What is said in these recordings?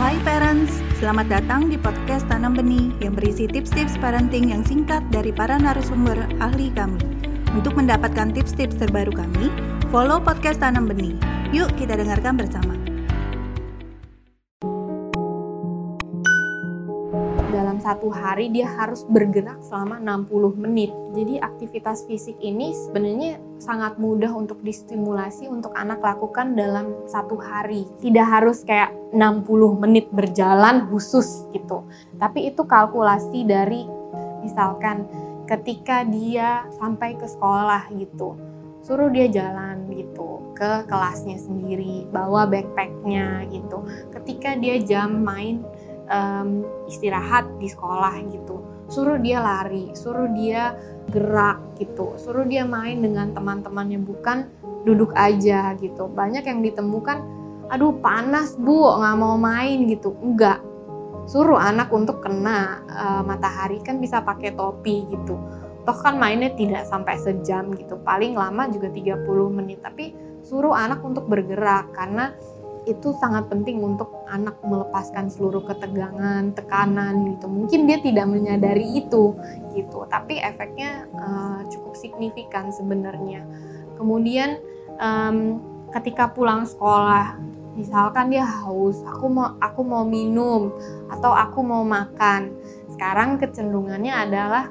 Hai parents, selamat datang di podcast Tanam Benih yang berisi tips-tips parenting yang singkat dari para narasumber ahli kami. Untuk mendapatkan tips-tips terbaru kami, follow podcast Tanam Benih. Yuk kita dengarkan bersama. Dalam satu hari dia harus bergerak selama 60 menit. Jadi aktivitas fisik ini sebenarnya sangat mudah untuk distimulasi untuk anak lakukan dalam satu hari. Tidak harus kayak 60 menit berjalan khusus gitu. Tapi itu kalkulasi dari misalkan ketika dia sampai ke sekolah gitu. Suruh dia jalan gitu ke kelasnya sendiri, bawa backpacknya gitu. Ketika dia jam main um, istirahat di sekolah gitu. Suruh dia lari suruh dia gerak gitu. Suruh dia main dengan teman-temannya bukan duduk aja gitu. Banyak yang ditemukan aduh panas bu nggak mau main gitu. Enggak suruh anak untuk kena uh, matahari kan bisa pakai topi gitu. Toh kan mainnya tidak sampai sejam gitu. Paling lama juga 30 menit. Tapi suruh anak untuk bergerak karena itu sangat penting untuk anak melepaskan seluruh ketegangan, tekanan gitu. Mungkin dia tidak menyadari itu gitu, tapi efeknya uh, cukup signifikan sebenarnya. Kemudian um, ketika pulang sekolah, misalkan dia haus, aku mau aku mau minum atau aku mau makan. Sekarang kecenderungannya adalah,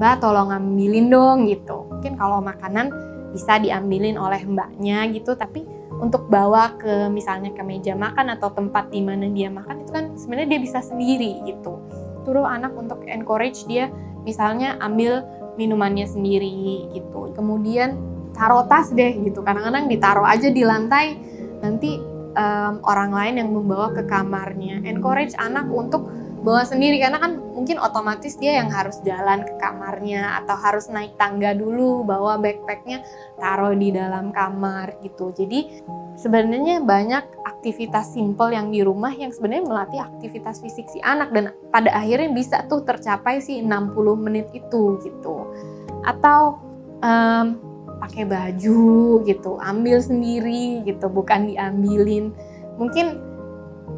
"Mbak, tolong ambilin dong." gitu. Mungkin kalau makanan bisa diambilin oleh mbaknya gitu, tapi untuk bawa ke misalnya ke meja makan atau tempat di mana dia makan itu kan sebenarnya dia bisa sendiri gitu. Suruh anak untuk encourage dia misalnya ambil minumannya sendiri gitu. Kemudian taruh tas deh gitu. Kadang-kadang ditaruh aja di lantai nanti um, orang lain yang membawa ke kamarnya. Encourage anak untuk bawa sendiri. Karena kan mungkin otomatis dia yang harus jalan ke kamarnya atau harus naik tangga dulu bawa backpacknya taruh di dalam kamar gitu. Jadi sebenarnya banyak aktivitas simple yang di rumah yang sebenarnya melatih aktivitas fisik si anak dan pada akhirnya bisa tuh tercapai si 60 menit itu gitu. Atau um, pakai baju gitu ambil sendiri gitu bukan diambilin. Mungkin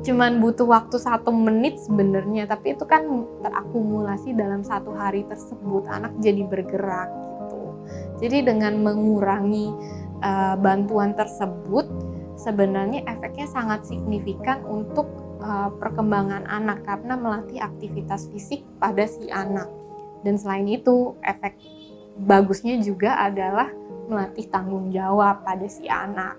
cuman butuh waktu satu menit sebenarnya tapi itu kan terakumulasi dalam satu hari tersebut anak jadi bergerak gitu. Jadi dengan mengurangi uh, bantuan tersebut sebenarnya efeknya sangat signifikan untuk uh, perkembangan anak karena melatih aktivitas fisik pada si anak. Dan selain itu efek bagusnya juga adalah melatih tanggung jawab pada si anak